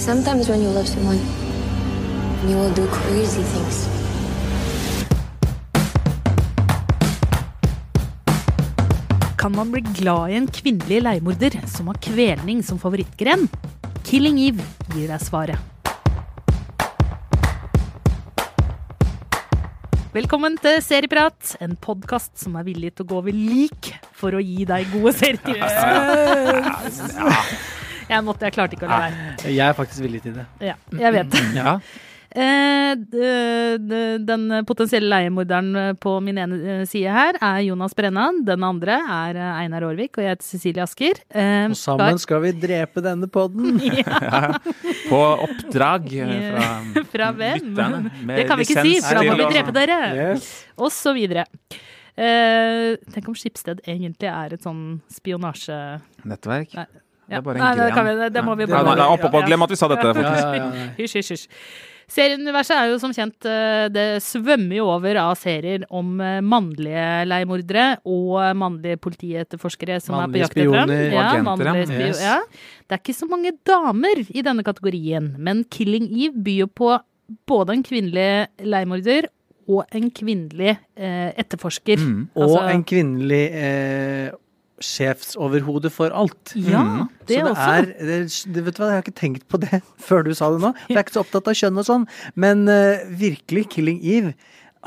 Sometimes when you love someone, you will do crazy things. Kan man bli glad i en kvinnelig leiemorder som har kvelning som favorittgren? Killing Eve gir deg svaret. Velkommen til Serieprat, en podkast som er villig til å gå over lik for å gi deg gode serietips. Jeg måtte, jeg klarte ikke å la være. Jeg er faktisk villig til det. Ja, jeg vet det. Ja. Eh, den potensielle leiemorderen på min ene eh, side her er Jonas Brennan. Den andre er eh, Einar Aarvik, og jeg heter Cecilie Asker. Eh, Og sammen skal vi drepe denne podden. På oppdrag eh, fra Fra hvem? lytterne. med Det kan vi ikke si, for da må vi drepe dere! Yes. Og så videre. Eh, tenk om Skipsted egentlig er et sånn spionasje... Nettverk. Nei. Det er bare Nei, gren. det, vi, det må vi bare Nei, nei, opp, opp, opp. Glem at vi sa dette, faktisk. Hysj, hysj, hysj. Serieuniverset er jo som kjent eh, Det svømmer jo over av serier om eh, mannlige leiemordere og eh, mannlige politietterforskere som er på jakt etter dem. Ja, mannlige spioner, Yes. ja. Det er ikke så mange damer i denne kategorien, men Killing Eve byr på både en kvinnelig leiemorder og en kvinnelig eh, etterforsker. Mm. Og Altså- en kvinnelig eh, sjefsoverhode for alt. Ja, det, så det også. er det, det, Vet du hva, jeg har ikke tenkt på det før du sa det nå. Jeg er ikke så opptatt av kjønn og sånn. Men uh, virkelig, Killing Eve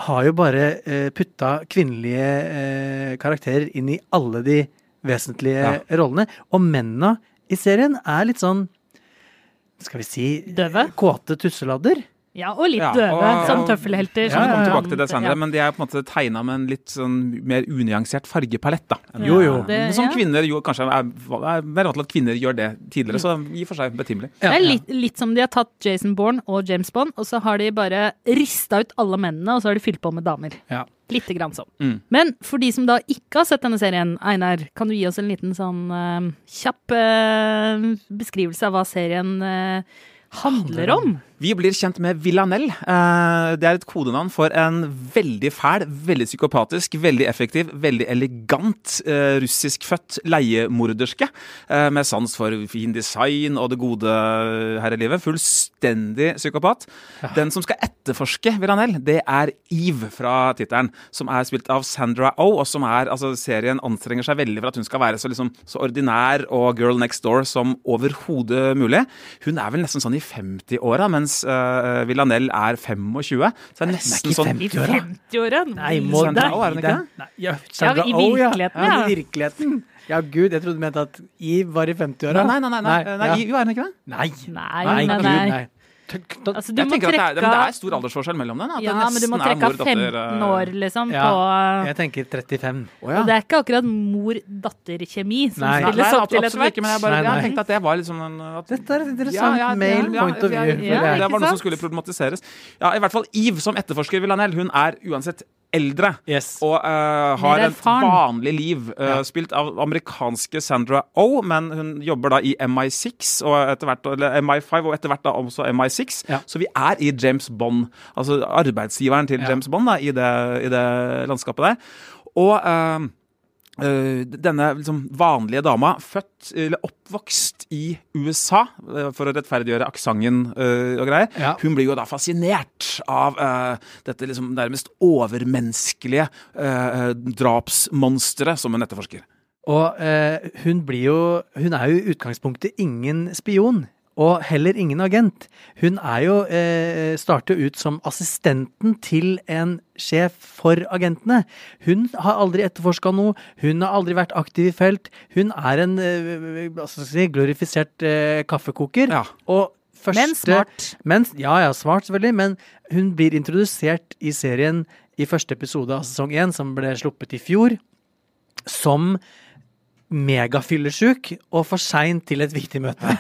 har jo bare uh, putta kvinnelige uh, karakterer inn i alle de vesentlige Ja. rollene. Og mennene i serien er litt sånn skal vi si Døve? kåte tusseladder. Ja, og litt Ja, døve, og- som tøffelhelter. Ja, ja, ja, til det Ja. senere, men de er på en måte tegna med en litt sånn mer unyansert fargepalett. da. enn- Jo, jo. det- som ja. kvinner jo kanskje er, er mer vant til at kvinner gjør det tidligere, så i og for seg betimelig. Det er litt, litt som de har tatt Jason Bourne og James Bond, og så har de bare rista ut alle mennene, og så har de fylt på med damer. Ja. Lite grann sånn. Mm. Men for de som da ikke har sett denne serien, Einar, kan du gi oss en liten sånn uh, kjapp uh, beskrivelse av hva serien eh, handler om? Vi blir kjent med Villanelle. Eh, Det er et kodenavn for en veldig fæl, veldig psykopatisk, veldig effektiv, veldig elegant eh, russiskfødt leiemorderske. eh, Med sans for fin design og det gode her i livet. Fullstendig psykopat. Den som skal etterforske Villanelle, det er Eve fra tittelen. Som er spilt av Sandra Oh, og som er altså Serien anstrenger seg veldig for at hun skal være så, liksom, så ordinær og girl next door som overhodet mulig. Hun er vel nesten sånn i 50-åra, mens uh, Villanelle er 25. Så det er nesten sånn 50. I 50-åra? 50-åra? Nei, må det er ikke det? Ja, i ja. virkeligheten, ja. ja. I virkeligheten. Ja, gud, jeg trodde du mente at Eve var i 50-åra. Nei, nei, nei. nei, nei, er hun ikke det? nei. Nei, Nei, nei, Tøk- tøk- Altså, du Jeg må trekke, at det er, men det er stor aldersforskjell mellom dem. Ja, men du må trekke av 15 eh, år, liksom, Ja, på Jeg tenker 35. Oh, ja. Og det er ikke akkurat mor-datter-kjemi som Nei. stilles opp til etter absolutt ikke, men jeg, bare, Nei, nei. jeg tenkte at det var litt sånn en, at, Dette er et interessant male point of view. Ja, det var noe som skulle problematiseres. Ja, i hvert fall Eve som etterforsker Villanelle, hun er uansett eldre. Yes. Og uh, har et vanlig liv, Uh, Ja. spilt av amerikanske Sandra Oh, men hun jobber da i MI6 og etter hvert, eller MI5 og etter hvert da også MI6. Ja. Så vi er i James Bond, altså arbeidsgiveren til Ja. James Bond da, i det, i det landskapet der. Og eh, denne liksom, vanlige dama, født eller oppvokst i USA, eh, for å rettferdiggjøre aksenten uh, og greier, Ja. hun blir jo da fascinert av uh, dette liksom nærmest overmenneskelige uh, drapsmonsteret som hun etterforsker. Og eh, hun blir jo Hun er jo i utgangspunktet ingen spion. Og heller ingen agent. Hun er jo eh, starter ut som assistenten til en sjef for agentene. Hun har aldri etterforska noe, hun har aldri vært aktiv i felt. Hun er en eh, skal si, glorifisert eh, kaffekoker. Ja. Og første, Men smart. Men, ja, ja, smart selvfølgelig, men hun blir introdusert i serien i første episode av sesong én, som ble sluppet i fjor, som megafyllesyk og for sein til et viktig møte.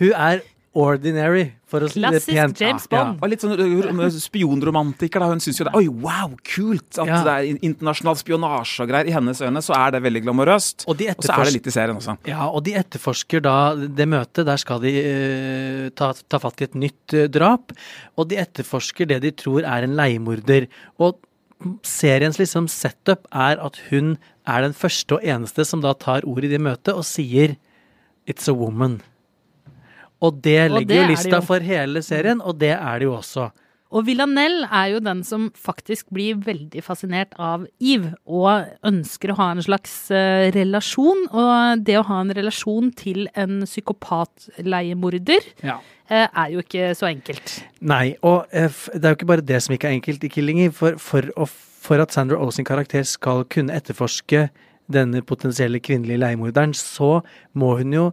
Hun er ordinary, for å si det Klassisk James James Ja. Bond. Og litt sånn uh, spionromantiker. da, Hun syns jo det Oi, wow, kult! At Ja. det er in- internasjonal spionasje og greier. I hennes øyne så er det veldig glamorøst. Og de Og så er det litt i serien også. Ja, og de etterforsker da det møtet. Der skal de uh, ta, ta fatt i et nytt uh, drap. Og de etterforsker det de tror er en leiemorder. Og seriens liksom setup er at hun er den første og eneste som da tar ordet i det møtet og sier 'It's a woman'. Og det Og det jo det lista jo. for hele serien, og det er det jo også. Og Villanelle er jo den som faktisk blir veldig fascinert av Eve, og ønsker å ha en slags eh, relasjon. Og det å ha en relasjon til en psykopatleiemorder Ja. eh, er jo ikke så enkelt. Nei, og eh, det er jo ikke bare det som ikke er enkelt i Killinger. For, for, å, for at Sandra sin karakter skal kunne etterforske denne potensielle kvinnelige leiemorderen, så må hun jo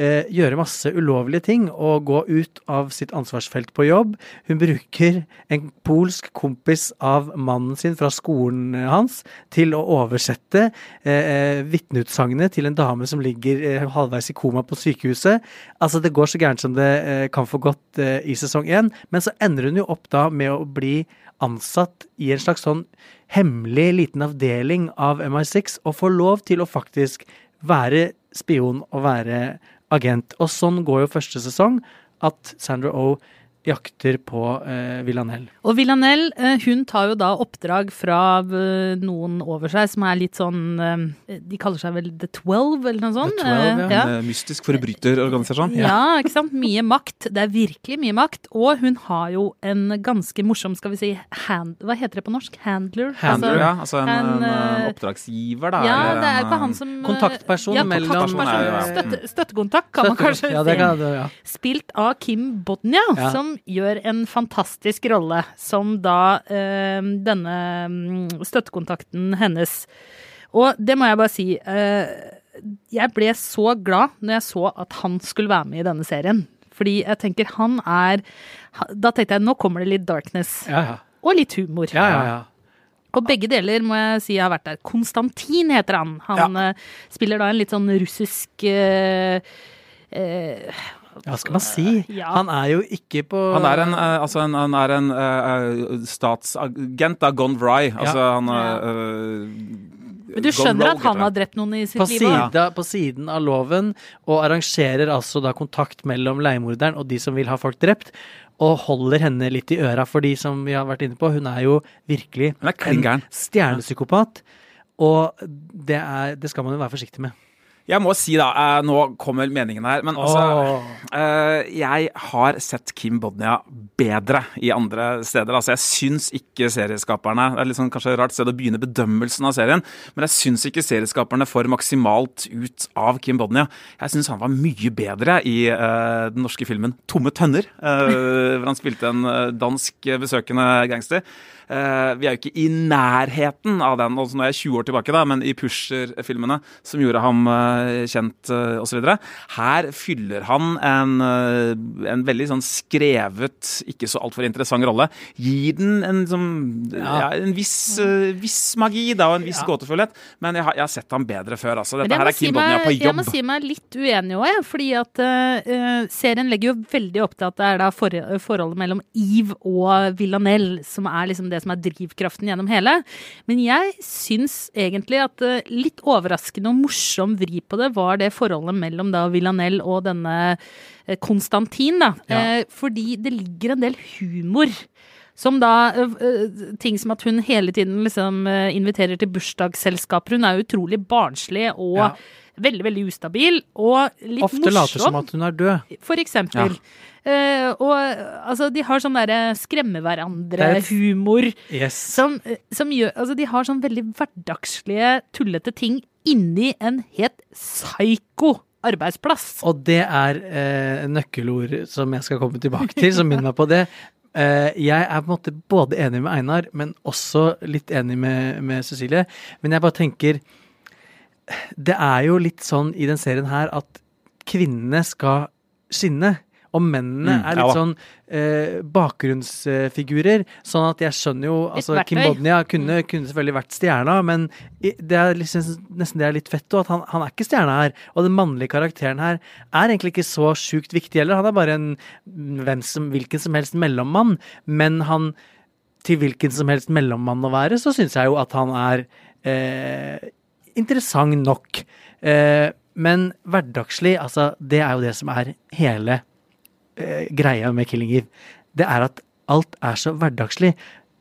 eh, gjøre masse ulovlige ting og gå ut av sitt ansvarsfelt på jobb. Hun bruker en polsk kompis av mannen sin fra skolen hans til å oversette eh, vitneutsagnet til en dame som ligger eh, halvveis i koma på sykehuset. Altså, det går så gærent som det eh, kan få gått eh, i sesong én, men så ender hun jo opp da med å bli ansatt i en slags sånn hemmelig liten avdeling av MI6 og får lov til å faktisk være spion og være agent. Og sånn går jo første sesong, at Sandra Oh jakter på eh, Villanelle. Og Villanelle, eh, hun tar jo da oppdrag fra eh, noen over seg som er litt sånn eh, De kaller seg vel The Twelve, eller noe sånt? The 12, Eh, ja. En eh, mystisk forbryterorganisasjon. Ja, ikke sant. Mye makt. Det er virkelig mye makt. Og hun har jo en ganske morsom, skal vi si, hand, hva heter det på norsk? Handler? Handler, ja. Altså en, en, en, oppdragsgiver, da. Ja, eller det er jo ikke han som Kontaktperson ja, mellom- kontaktperson. Ja, ja, ja. Støtte, støttekontakt, kan man kanskje ja, det si. kan, ja. Spilt av Kim Bodnia, Ja. Som gjør en fantastisk rolle som da eh, denne mm, støttekontakten hennes. Og det må jeg bare si. Eh, jeg ble så glad når jeg så at han skulle være med i denne serien. Fordi jeg tenker han er Da tenkte jeg nå kommer det litt darkness. Ja, ja. Og litt humor. ja, ja, ja. Og begge deler må jeg si har vært der. Konstantin heter han. Han ja. spiller da en litt sånn russisk eh, eh, Hva skal man si? Ja. Han er jo ikke på Han er en, eh, altså en, han er en uh, statsagent, da, gone wry. Altså, han uh, Men du skjønner at han har drept noen i sitt på, liv sida, på siden av loven, og arrangerer altså da kontakt mellom leiemorderen og de som vil ha folk drept. Og holder henne litt i øra, for de som vi har vært inne på. Hun er jo virkelig er en stjernepsykopat. Og det, er, det skal man jo være forsiktig med. Jeg må si, da, eh, nå kommer meningen her, men altså eh, Jeg har sett Kim Bodnia bedre i andre steder. Altså, jeg syns ikke serieskaperne Det er litt sånn kanskje rart sted å begynne bedømmelsen av serien, men jeg syns ikke serieskaperne får maksimalt ut av Kim Bodnia. Jeg syns han var mye bedre i eh, den norske filmen 'Tomme tønner', eh, hvor han spilte en eh, dansk besøkende gangster. Eh, vi er jo ikke i nærheten av den, altså nå er jeg 20 år tilbake, da, men i Pusher-filmene som gjorde ham eh, kjent uh, osv. Her fyller han en, eh, en veldig sånn skrevet, ikke så altfor interessant rolle. Gir den en, sånn, ja. en viss, eh, viss magi da, og en viss gåtefullhet, men jeg har, jeg har sett ham bedre før. Altså. Dette her er er si Kim Bodnia på jobb. jeg må si meg litt uenig òg, fordi at uh, serien legger jo veldig opp til at det er da for, forholdet mellom Eve og Villanelle som er liksom det som er drivkraften gjennom hele. Men jeg syns egentlig at eh, litt overraskende og morsom vri på det var det forholdet mellom da Villanelle og denne eh, Konstantin, da. Ja. Eh, fordi det ligger en del humor. Som da Ting som at hun hele tiden liksom inviterer til bursdagsselskaper. Hun er utrolig barnslig og Ja. Veldig, veldig ustabil. Og litt Ofte morsom. later som at hun er død. For eksempel. Eh, og altså, de har sånn derre skremme er hverandre-humor. Yes. Som, som gjør Altså, de har sånn veldig hverdagslige, tullete ting inni en helt psyko arbeidsplass. Og det er uh, nøkkelord som jeg skal komme tilbake til, som minner meg på det. Eh, jeg er på en måte både enig med Einar, men også litt enig med, med Cecilie. Men jeg bare tenker Det er jo litt sånn i den serien her at kvinnene skal skinne. og mennene Mm, er litt ja, sånn eh, bakgrunnsfigurer. Sånn at jeg skjønner jo altså, Kim. Bodnia kunne, kunne selvfølgelig vært stjerna, men det er liksom, nesten det er litt fett òg, at han, han er ikke stjerna her. Og den mannlige karakteren her er egentlig ikke så sjukt viktig heller. Han er bare en hvem som, hvilken som helst mellommann, men han til hvilken som helst mellommann å være, så syns jeg jo at han er eh, interessant nok. Eh, men hverdagslig, altså, det er jo det som er hele eh, greia med Killing Eve. Det er at alt er så hverdagslig,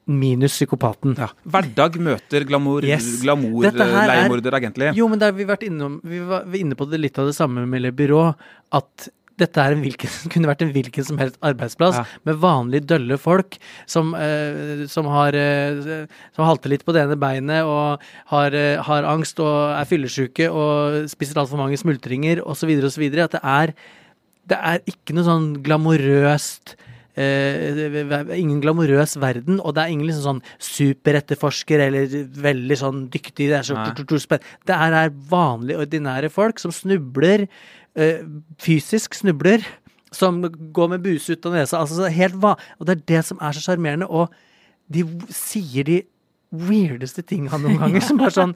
minus psykopaten. Ja. Hverdag møter glamour, Yes. glamour er- leiemorder, egentlig. Jo, men der vi vært innom, vi var inne på det litt av det samme med Le Byrå, at dette en hvilken, kunne vært en hvilken som helst arbeidsplass Ja. med vanlig dølle folk som, eh, som har eh, som halter litt på det ene beinet og har, eh, har angst og er fyllesyke og spiser altfor mange smultringer osv. osv. At det er, det er ikke noe sånn glamorøst eh, ingen glamorøs verden, og det er ingen liksom sånn superetterforsker eller veldig sånn dyktig Det er så Det her er vanlige, ordinære folk som snubler, fysisk snubler, som går med buse ut av nesa. Altså, helt hva? og det er det som er så sjarmerende, og de sier de weirdeste tinga noen ganger, som er sånn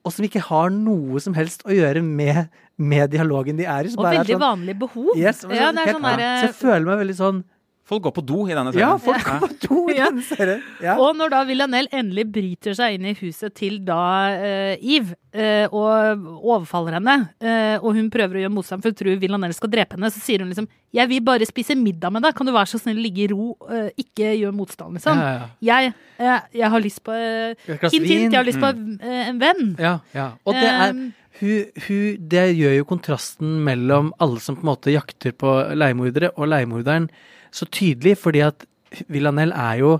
og som ikke har noe som helst å gjøre med, med dialogen de er i. Og bare er veldig sånn- vanlige behov. Yes, ja, det er helt- sånn derre Så jeg føler meg veldig sånn Folk går på do i denne Ja, serien. folk går på do i Ja. denne serien. Ja. Og når da Villanelle endelig bryter seg inn i huset til da uh, Eve uh, og overfaller henne, uh, og hun prøver å gjøre motstand for hun tror Villanelle skal drepe henne, så sier hun liksom 'Jeg vil bare spise middag med deg, kan du være så snill ligge i ro, ikke gjøre motstand', liksom. Ja, ja, Jeg, jeg, jeg har lyst på Hint, hint, jeg har lyst på eh, en venn. Ja, ja. Og det er hun, hun, Det gjør jo kontrasten mellom alle som på en måte jakter på leiemordere, og leiemorderen så tydelig, fordi at Villanelle er jo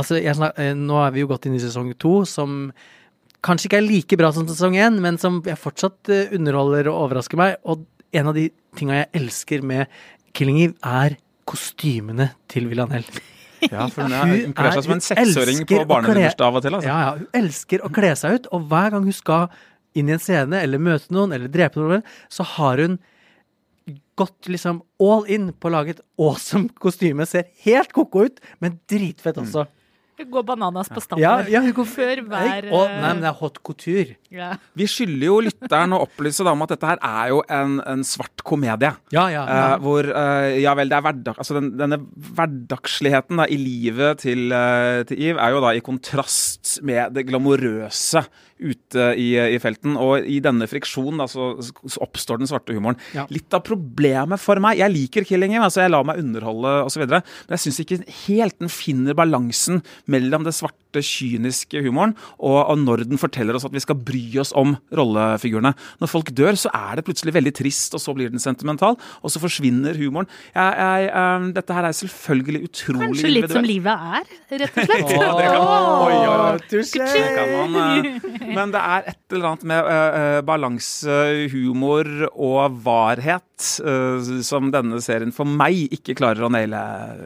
Altså, snak, eh, nå er vi jo gått inn i sesong to, som kanskje ikke er like bra som sesong én, men som jeg fortsatt eh, underholder og overrasker meg. Og en av de tinga jeg elsker med Killing Eve, er kostymene til Villanelle. Ja, for hun, er, hun kler er- seg som en seksåring på barnebursdag av og til. Altså. Ja, ja, hun elsker å kle seg ut, og hver gang hun skal inn i en scene, eller møte noen, eller drepe noen, så har hun gått liksom all in på å lage et awesome kostyme. Ser helt ko-ko ut, men dritfett også. Gå bananas på Ja, standard. ja, hun går Før hver Å, Nei, men det er hot couture. Ja. Vi skylder jo lytteren å opplyse da om at dette her er jo en, en svart komedie. Ja, ja. ja. Eh, hvor uh, Ja vel, det er hverdag... Altså den, denne hverdagsligheten da, i livet til, uh, til Eve er jo da i kontrast med det glamorøse ute i, i felten. Og i denne friksjonen da, så, så oppstår den svarte humoren. Ja. Litt av problemet for meg Jeg liker Killing Eve, altså jeg lar meg underholde osv. Men jeg syns ikke helt den finner balansen mellom det svarte, kyniske humoren og, og når den forteller oss at vi skal bry oss om rollefigurene. Når folk dør, så er det plutselig veldig trist, og så blir den sentimental, og så forsvinner humoren. Jeg, jeg, um, dette her er selvfølgelig utrolig Kanskje litt som livet er, rett og slett. Ja, det kan- oi, oi, oi. Touché! Det kan man, eh, men det er et eller annet med uh, eh, balanse, humor og varhet eh, som denne serien for meg ikke klarer å naile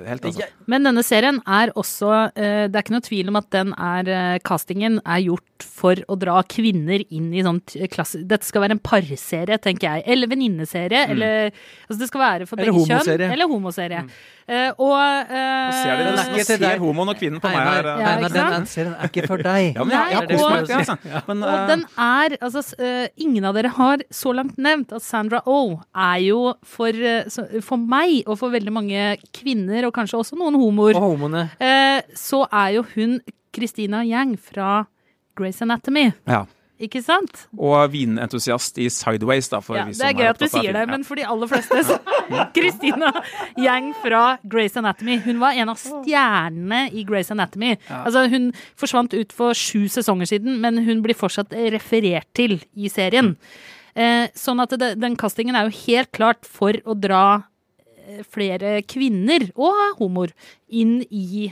helt. Altså. Men denne serien er også eh, Det er ikke noe tvil om at den er eh, Castingen er gjort for å dra kvinner inn i sånn klasse Dette skal være en parserie, tenker jeg. Eller venninneserie. Eller Altså det skal være for Eller begge kjønn. Eller homoserie. Eh, og eh, Ser dere, Den er nå ikke til ser deg. homoen og kvinnen på meg her. Ja, eh. Einar, den serien er ikke for deg. Ja, men jeg, jeg har Nei, kost og- meg. Altså. Men, Og eh, den er Altså, eh, ingen av dere har så langt nevnt at Sandra Oh er jo for, eh, for meg og for veldig mange kvinner, og kanskje også noen homoer, Og eh, så er jo hun Christina Yang fra Grace Anatomy. ja. Ikke sant? Og vinentusiast i Sideways, da. For Ja, vi det er gøy at du sier det, men for de aller fleste så Christina Yang fra Grace Anatomy. Hun var en av stjernene i Grace Anatomy. Altså, hun forsvant ut for sju sesonger siden, men hun blir fortsatt referert til i serien. Eh, sånn at det, den castingen er jo helt klart for å dra eh, flere kvinner, og homoer, inn i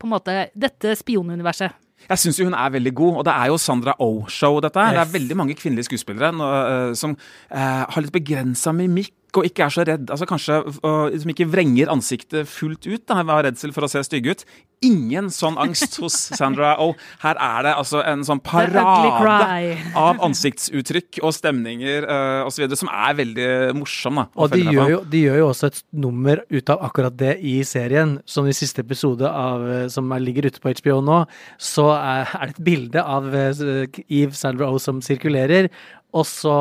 på en måte dette spionuniverset. Jeg syns jo hun er veldig god, og det er jo Sandra O-show, dette her. Det er veldig mange kvinnelige skuespillere nå, eh, som eh, har litt begrensa mimikk og ikke er så redd. Altså Kanskje uh, som ikke vrenger ansiktet fullt ut da, av redsel for å se stygge ut. Ingen sånn angst hos Sandra Oh. Her er det altså en sånn parade av ansiktsuttrykk og stemninger uh, osv. som er veldig morsom. da Og de gjør, jo, de gjør jo også et nummer ut av akkurat det i serien. Som i siste episode av, eh, som er, ligger ute på HBO nå, så er, er det et bilde av eh, Eve Sandra Oh som sirkulerer. Og så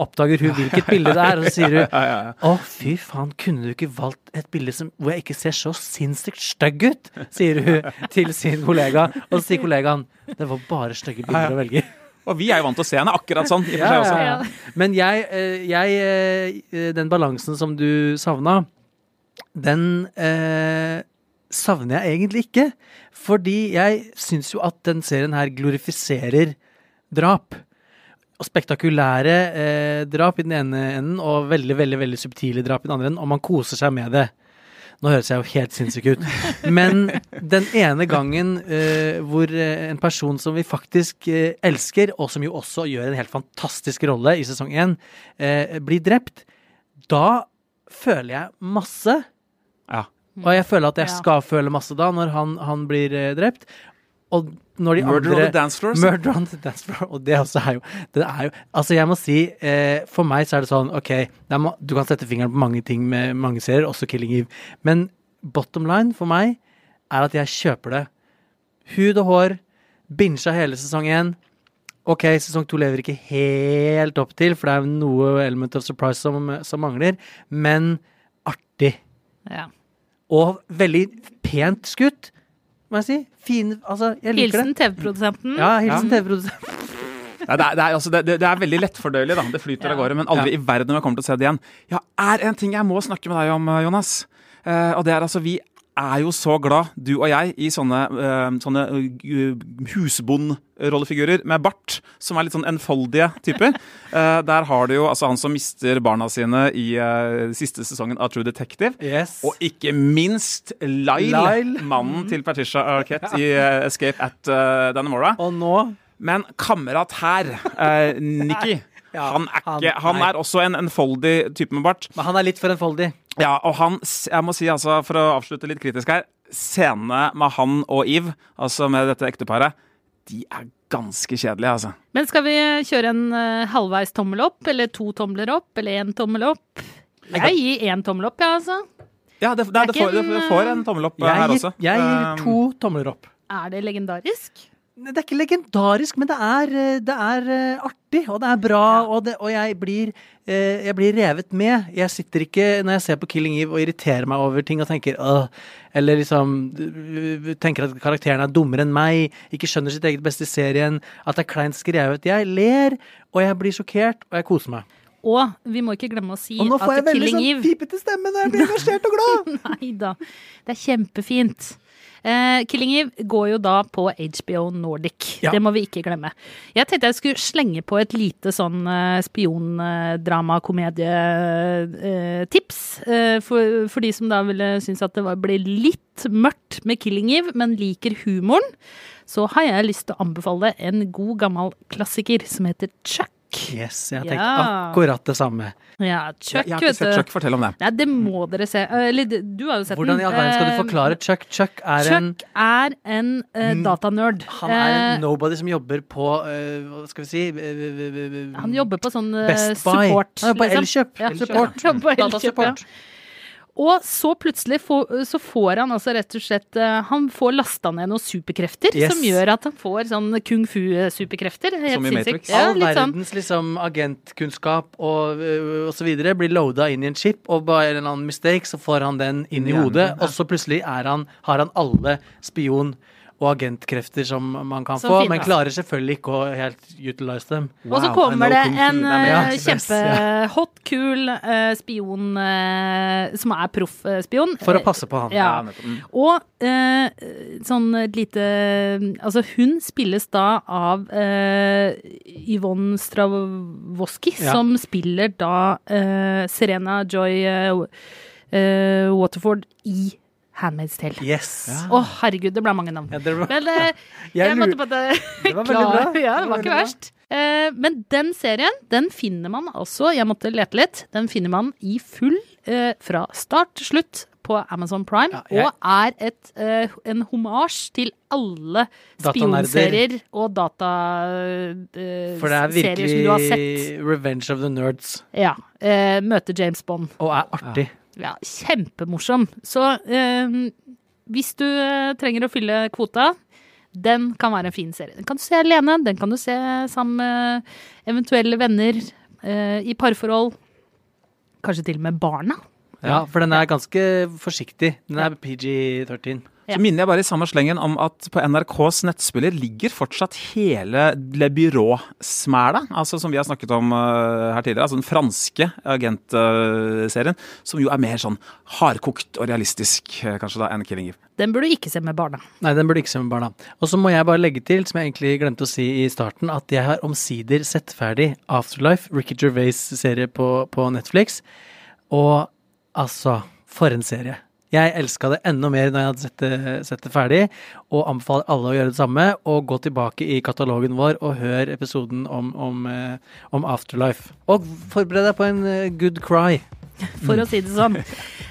oppdager hun hvilket bilde det er, og så sier hun Å, fy faen, kunne du ikke valgt et bilde som, hvor jeg ikke ser så sinnssykt stygg ut? Sier hun til sin kollega. Og så sier kollegaen det var bare stygge bilder å velge. Og vi er jo vant til å se henne akkurat sånn. i og for seg også. Men jeg, eh, jeg eh, Den balansen som du savna, den eh, savner jeg egentlig ikke. Fordi jeg syns jo at den serien her glorifiserer drap. Og spektakulære eh, drap i den ene enden, og veldig veldig, veldig subtile drap i den andre enden. Og man koser seg med det. Nå høres jeg jo helt sinnssyk ut. Men den ene gangen eh, hvor eh, en person som vi faktisk eh, elsker, og som jo også gjør en helt fantastisk rolle i sesong én, eh, blir drept, da føler jeg masse. Ja. Og jeg føler at jeg skal føle masse da, når han, han blir eh, drept. Og når de Murder andre on the dance floor. Murder on the dance floor. Og det også er jo Det er jo Altså, jeg må si, eh, for meg så er det sånn, OK, det er, du kan sette fingeren på mange ting med mange serier, også Killing Eve, men bottom line for meg er at jeg kjøper det. Hud og hår, Binsja hele sesong én. OK, sesong to lever ikke helt opp til, for det er noe element of surprise som, som mangler, men artig. Ja. Og veldig pent skutt, må jeg si. Fin Altså, jeg liker det. Hilsen TV-produsenten. Ja, hilsen TV-produsenten. Nei, det, er, det, er, altså, det, det er veldig lettfordøyelig, da. Det flyter av Ja. gårde. Men aldri i verden om jeg kommer til å se det igjen. Ja, er en ting jeg må snakke med deg om, eh, Jonas. Uh, og det er altså Vi er jo så glad, du og jeg, i sånne, uh, sånne uh, husbondrollefigurer med bart, som er litt sånn enfoldige typer. uh, der har du jo altså han som mister barna sine i uh, siste sesongen av True Detective. Yes. Og ikke minst Lyle, Lyle. mannen til Patricia Arquette i eh, Escape at uh, Dannemora. Og nå Men kamerat her, uh, Nikki Ja, han, er han- ikke, han er også en enfoldig type med bart. Men han er litt for enfoldig. Ja, og han, jeg må si altså, for å avslutte litt kritisk her, scenene med han og Eve, altså med dette ekteparet, de er ganske kjedelige, altså. Men skal vi kjøre en uh, halvveis tommel opp, eller to tomler opp, eller én tommel opp? Jeg gir én tommel opp, ja, altså. Ja, det, det, Det det, får, det, det en, får en tommel opp eh, Jeg her også. jeg gir Um, to tomler opp. Er det legendarisk? Det er ikke legendarisk, men det er, eh, det er eh, artig, og det er bra, og, det, og jeg, blir, eh, jeg blir revet med. Jeg sitter ikke når jeg ser på Killing Eve og irriterer meg over ting og tenker åh, eller liksom øh, tenker at karakteren er dummere enn meg, ikke skjønner sitt eget beste i serien, at det er kleint skrevet. Jeg ler, og jeg blir sjokkert, og jeg koser meg. Og vi må ikke glemme å si at Killing Eve Og nå får jeg veldig sånn pipete stemme når jeg blir engasjert og glad! Nei da, det er kjempefint. Eh, Killing Eve går jo da på HBO Nordic. Ja. Det må vi ikke glemme. Jeg tenkte jeg skulle slenge på et lite sånn eh, spiondrama-komedietips. Eh, for, for de som da ville synes at det var, ble litt mørkt med Killing Eve, men liker humoren, så har jeg lyst til å anbefale en god gammel klassiker som heter Chuck. Yes, jeg har tenkt Ja. akkurat det samme. Ja, Chuck, jeg, jeg har ikke sett. Chuck, fortell om det. Nei, det må dere se. Eh, Eller du har jo sett Hvordan i all verden skal du Eh, forklare Chuck? Chuck er en Chuck er en uh, datanerd. Han er en nobody som jobber på uh, Hva skal vi si uh, han jobber på sånn Best Buy. support. Han er på liksom. Elkjøp. Ja, Support. ja, på Elkjøp, Datasupport. ja. Og så plutselig får, så får han altså rett og slett eh, Han får lasta ned noen superkrefter Yes. som gjør at han får sånn kung fu-superkrefter. Som i. Matrix. Ja, All verdens sånn. verdens liksom agentkunnskap og, øh, og så videre blir loada inn i en chip, og bare en eller annen mistake, så får han den inn i hodet, og så plutselig er han, har han alle spion- og agentkrefter som man kan Som få, finnes. men klarer selvfølgelig ikke å helt utilize dem. Og så kommer det en men ja, eh, kjempehot, kul uh, spion uh, som er proffspion. For å passe på han. Ja. Mm. Og uh, sånn et lite Altså, hun spilles da av eh, Yvonne Stravoski, Ja. som spiller da eh, Serena Joy eh, eh, Waterford i Handmaid's Tale. Å, Yes. herregud, det ble mange navn. Ja, det var, Men eh, Jeg jeg måtte bare Det var veldig bra. Ja, det var ikke verst. Eh, men den serien, den finner man altså, jeg måtte lete litt, den finner man i full eh, fra start til slutt på Amazon Prime, Ja, jeg- og er et, eh, en homasj til alle spionserier og dataserier For det er som du har sett. virkelig Revenge of the Nerds. Ja. møter møte James Bond. Og er artig. Ja, kjempemorsom. Så eh, hvis du eh, trenger å fylle kvota, den kan være en fin serie. Den kan du se alene, den kan du se sammen med eventuelle venner, eh, i parforhold. Kanskje til og med barna. Ja, for den er ganske forsiktig. Den er PG-13. Ja. Så minner jeg bare i samme slengen om at på NRKs nettspiller ligger fortsatt hele Le Byrå-smæla, altså som vi har snakket om eh, her tidligere, altså den franske agentserien, som jo er mer sånn hardkokt og realistisk eh, kanskje da enn Killing Eve. Den burde du ikke se med barna. Nei, den burde ikke se med barna. Og så må jeg bare legge til, som jeg egentlig glemte å si i starten, at jeg har omsider sett ferdig Afterlife, Ricky Gervais' serie på, på Netflix. Og altså, for en serie. Jeg elska det enda mer når jeg hadde sett det, sett det ferdig, og anbefaler alle å gjøre det samme. Og gå tilbake i katalogen vår og hør episoden om, om, eh, om Afterlife. Og forbered deg på en eh, good cry. for å si det sånn.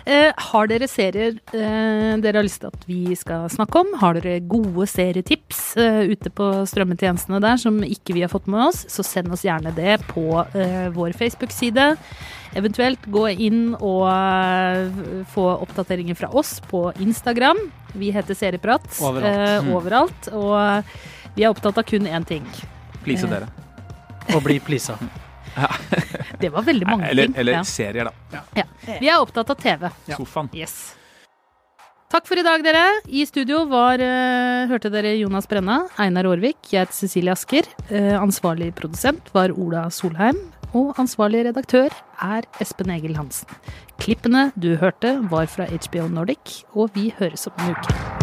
Eh, har dere serier eh, dere har lyst til at vi skal snakke om? Har dere gode serietips eh, ute på strømmetjenestene der som ikke vi har fått med oss, så send oss gjerne det på eh, vår Facebook-side. Eventuelt gå inn og eh, få oppdateringer fra oss på Instagram. Vi heter Serieprat Overalt. eh, overalt. Og vi er opptatt av kun én ting. Please Eh, dere. Og bli pleasa. Det var veldig mange Eller, ting. eller Ja. serier, da. Ja. Vi er opptatt av TV. Sofaen. Yes. Takk for i dag, dere. I studio var, uh, hørte dere Jonas Brenna, Einar Aarvik, jeg heter Cecilie Asker. Uh, ansvarlig produsent var Ola Solheim. Og ansvarlig redaktør er Espen Egil Hansen. Klippene du hørte, var fra HBO Nordic, og vi høres om en uke.